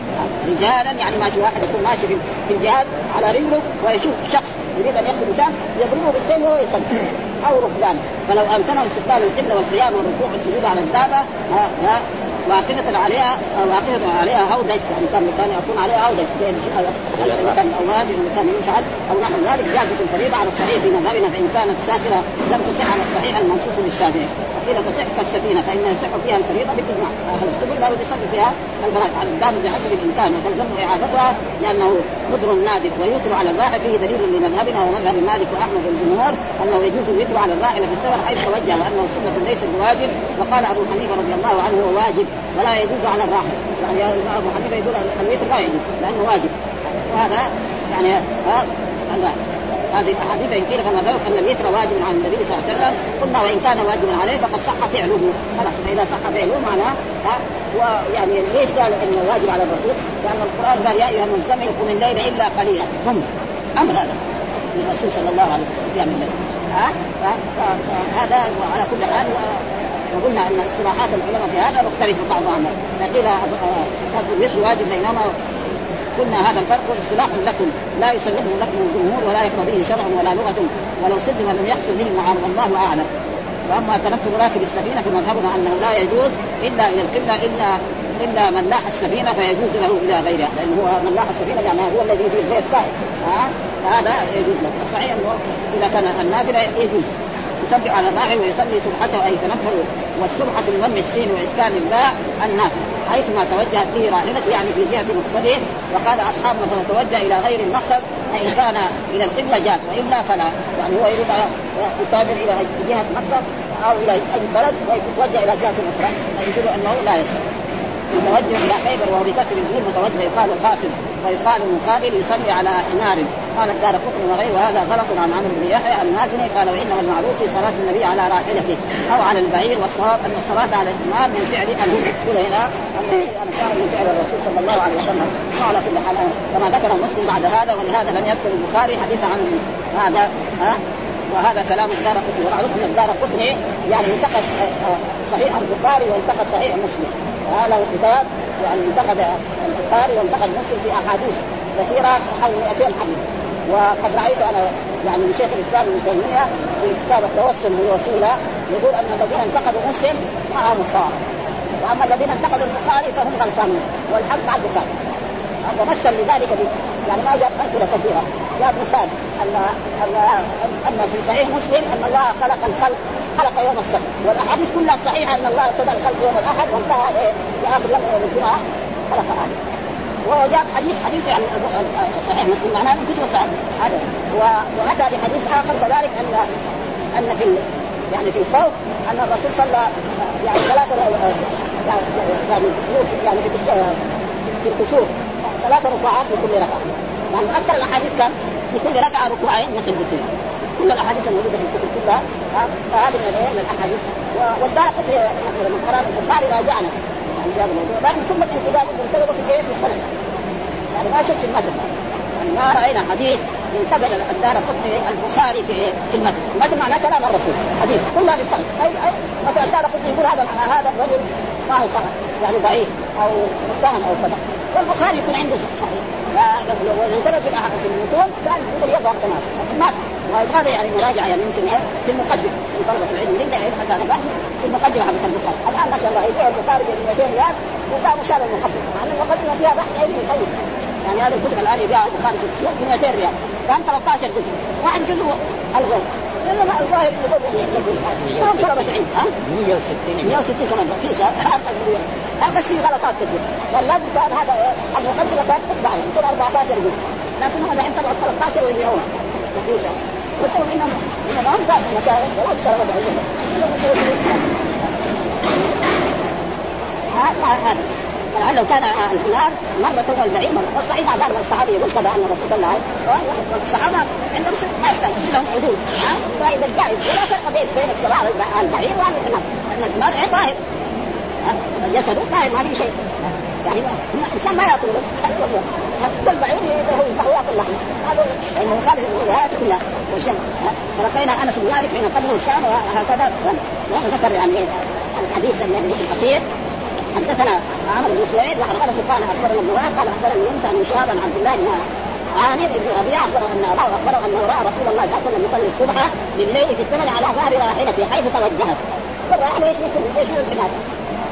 رجالا يعني ماشي واحد يكون ماشي في الجهاد على رجله ويشوف شخص يريد أن يقتل إنسان يضربه بالسيف وهو يصلي. أو ركبان. فلو امكنه استقبال القبلة والقيام والركوع والسجود على الدابه ها ها واقفة عليها واقفة عليها هودج يعني كان كان يكون عليها هودج كان أو واجب كان يفعل أو نحو ذلك جازة الفريضة على الصحيح في مذهبنا فإن كانت سافرة لم تصح على الصحيح المنصوص للشافعي. وقيل تصح كالسفينة فإن يصح فيها الفريضة بالإجماع أهل السبل بد يصلي فيها البنات على الدابة بحسب الإمكان وتلزم إعادتها لأنه قدر نادر ويوتر على الراحل فيه دليل لمذهبنا ومذهب مالك وأحمد والجمهور أنه يجوز الوتر على الراحلة في السفر حيث توجه وأنه سنة ليست بواجب. وقال أبو حنيفة رضي الله عنه هو واجب ولا يجوز على الراحل. يعني أبو حنيفة يقول الوتر لا يجوز لأنه واجب. وهذا يعني هذه الأحاديث إن قيل كما ذكر ان الوتر واجب عن النبي صلى الله عليه وسلم. قلنا وإن كان واجبا عليه فقد صح فعله. خلاص فاذا صح فعله معناه ويعني ليش قال انه واجب على الرسول؟ لأن القرآن قال يا أيها المزمل قم الليل إلا قليلا. قم أمر هذا؟ الرسول صلى الله عليه وسلم قيام الليل. ها فهذا على كل حال وقلنا أن اصطلاحات العلماء في هذا مختلفة بعضها. عن فقيل الوتر واجب بينما قلنا هذا الفرق اصطلاح لكم. لا يسلمه لكم الجمهور ولا يقضى به شرع ولا لغة. ولو سلم لم يحصل به معارض الله أعلم. وأما تنفذ راكب السفينة فمذهبنا أنه لا يجوز إلا إلى القبله إلا إلا من لاح السفينة فيجوز له إلى غيرها. لأنه هو من لاح السفينة يعني هو الذي يجوز زي السائل. ها؟ هذا يجوز له. الصحيح أنه إذا كان النافله يجوز. يسبح على الراحل ويصلي سبحته أي تنفل والسبحه بضم السين وإسكان الباء النافل حيثما توجهت به راحلته يعني في جهة مقصده وقال اصحابنا فتتوجه إلى غير المقصد فان كان إلى القبله جاءت وإلا فلا. يعني هو يريد يسافر إلى جهة مكه أو إلى أي بلد ويتوجه إلى جهة أخرى. فيقول أنه لا يصح متوجه إلى خيبر وهو بكسر الجيم متوجه يقال قاسم ويقال المقابل يصلي على حمار. قال الدار كفر وغيره وهذا غلط عن عمرو بن يحيى المازني. قال وانما المعروف في صلاة النبي على راحلته أو على البعير والصواب أن الصلاة على الحمار من فعل يقول هنا أن كان من فعل الرسول صلى الله عليه وسلم وعلى كل حال. كما ذكر مسلم بعد هذا ولهذا لم يذكر البخاري حديث عن هذا ها؟ وهذا كلام الدار قطني. ومعروف أن الدار قطني يعني انتقد صحيح البخاري وانتقد صحيح مسلم. له كتاب يعني انتقد البخاري وانتقد مسلم في أحاديث كثيرة حول 200 حديث. وقد رأيت أنا يعني من شيخ الإسلام ابن تيمية في كتاب التوسل بالوسيله يقول أن الذين انتقدوا مسلم معهم الصواب وأما الذين انتقدوا البخاري فهم غلطانون والحق مع البخاري ومثل لذلك يعني ما جاء أمثلة كثيرة. جاء مثال ان ان أن في صحيح مسلم أن الله خلق الخلق خلق يوم السبت. والأحاديث كلها صحيحة أن الله ابتدأ الخلق يوم الأحد وانتهى في آخر يوم يوم الجمعة. خلق آدم. وهو جاب حديث حديث يعني صحيح مسلم. معناه من كتب الصحيح هذا واتى بحديث آخر كذلك ان أن في يعني في الفوق أن الرسول صلى يعني ثلاثة يعني يعني يعني في في الكسوف ثلاث ركوعات في كل ركعة. يعني أكثر الأحاديث كان في كل ركعة ركوعين ذكر كل الأحاديث الموجودة في الكتب كلها. فهذه من الأحاديث. والدار قطري نحن لما قرانا البخاري راجعنا. يعني هذا الموضوع لكن ثم الانتقاد انتقدوا في كيف في السنة يعني ما شفت في المتن يعني ما رأينا حديث انتقد الدار قطري البخاري في في المتن المتن معناه كلام الرسول. حديث. كلها في السنة اي اي مثلا الدار قطري يقول هذا هذا الرجل ما هو صحيح يعني ضعيف أو متهم أو كذا. والبخاري يكون عنده صحيح. وانتبه في المتون كان يقول يظهر تمام ما وهذا يعني مراجعة يعني يمكن في المقدمة. في طلبة العلم يبدا يبحث عن بحث في المقدمة حقت البخاري. الآن ما شاء الله يبيع البخاري ب 200 ريال وقاموا شالوا المقدمة. مع ان المقدمه فيها بحث علمي طيب. يعني هذه الكتب الآن يبيع البخاري في السوق ب 200 ريال. كان 13 جزء. واحد جزء الغوا لأنه ما الظاهر ما طلبة علم ها؟ 160 160 كمان في بس في غلطات كثير واللازم كان هذا المقدمه كانت تتبع يصير 14 جزء لكن هم الحين طبعوا 13 ويبيعوها رخيصه والسبب انهم انما هم كانوا مشايخ ولا طلبة علم هذا لعله كان الحمار مرة والبعير مرة والصحيح هذا الصحابي يقول كذا أن الرسول صلى الله عليه وسلم والصحابة عندهم شيء ما يحتاج لهم حدود فاذا جائز فرق بين الصلاة البعير والحمار ان الحمار ظاهر جسده ظاهر ما في شيء. يعني الإنسان ما يأكل. والبعير هو يأكل لحم هذا لأنه يخالف الروايات كلها. والشم فلقينا أنس بن مالك حين قدموا الشام وهكذا. وذكر يعني الحديث الاخير حدثنا عمرو بن سعيد وحرقنا قال أخبرنا ابن قال أخبرني موسى بن شهاب عن عبد الله بن عامر بن ربيعه اخبره أن اخبره أنه رأى رسول الله صلى الله عليه وسلم يصلي الصبح بالليل في السمن على ظهر راحلته حيث توجهت. والراحله إيش إيش العناد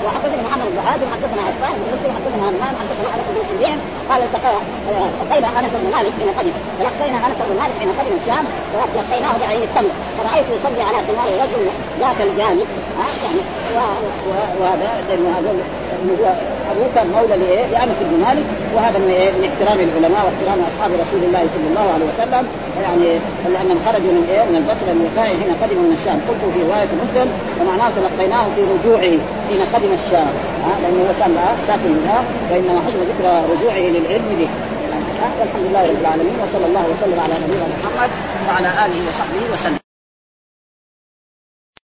وحدثني محمد بن هادم حدثنا عفان بن مسلم حدثنا همام حدثنا أنس بن سليم قال التقينا أنس بن مالك حين قدم. تلقينا أنس بن مالك حين قدم الشام فتلقيناه بعين التمر. فرايته يصلي على ثمار رجل ذاك الجانب وهذا لأنه هذول ابوه كان مولى لأنس بن مالك وهذا من من احترام العلماء واحترام أصحاب رسول الله صلى الله عليه وسلم. يعني لانهم خرجوا من إيه؟ من البصرة للوفاء حين قدموا من الشام. قلت في رواية مسلم ومعناه تلقيناه في رجوعه حين قدم الشام. لأنه هو كان ساكن هناك وإنما حسب ذكر رجوعه للعلم به. والحمد لله رب العالمين وصلى الله وسلم على نبينا محمد وعلى آله وصحبه وسلم.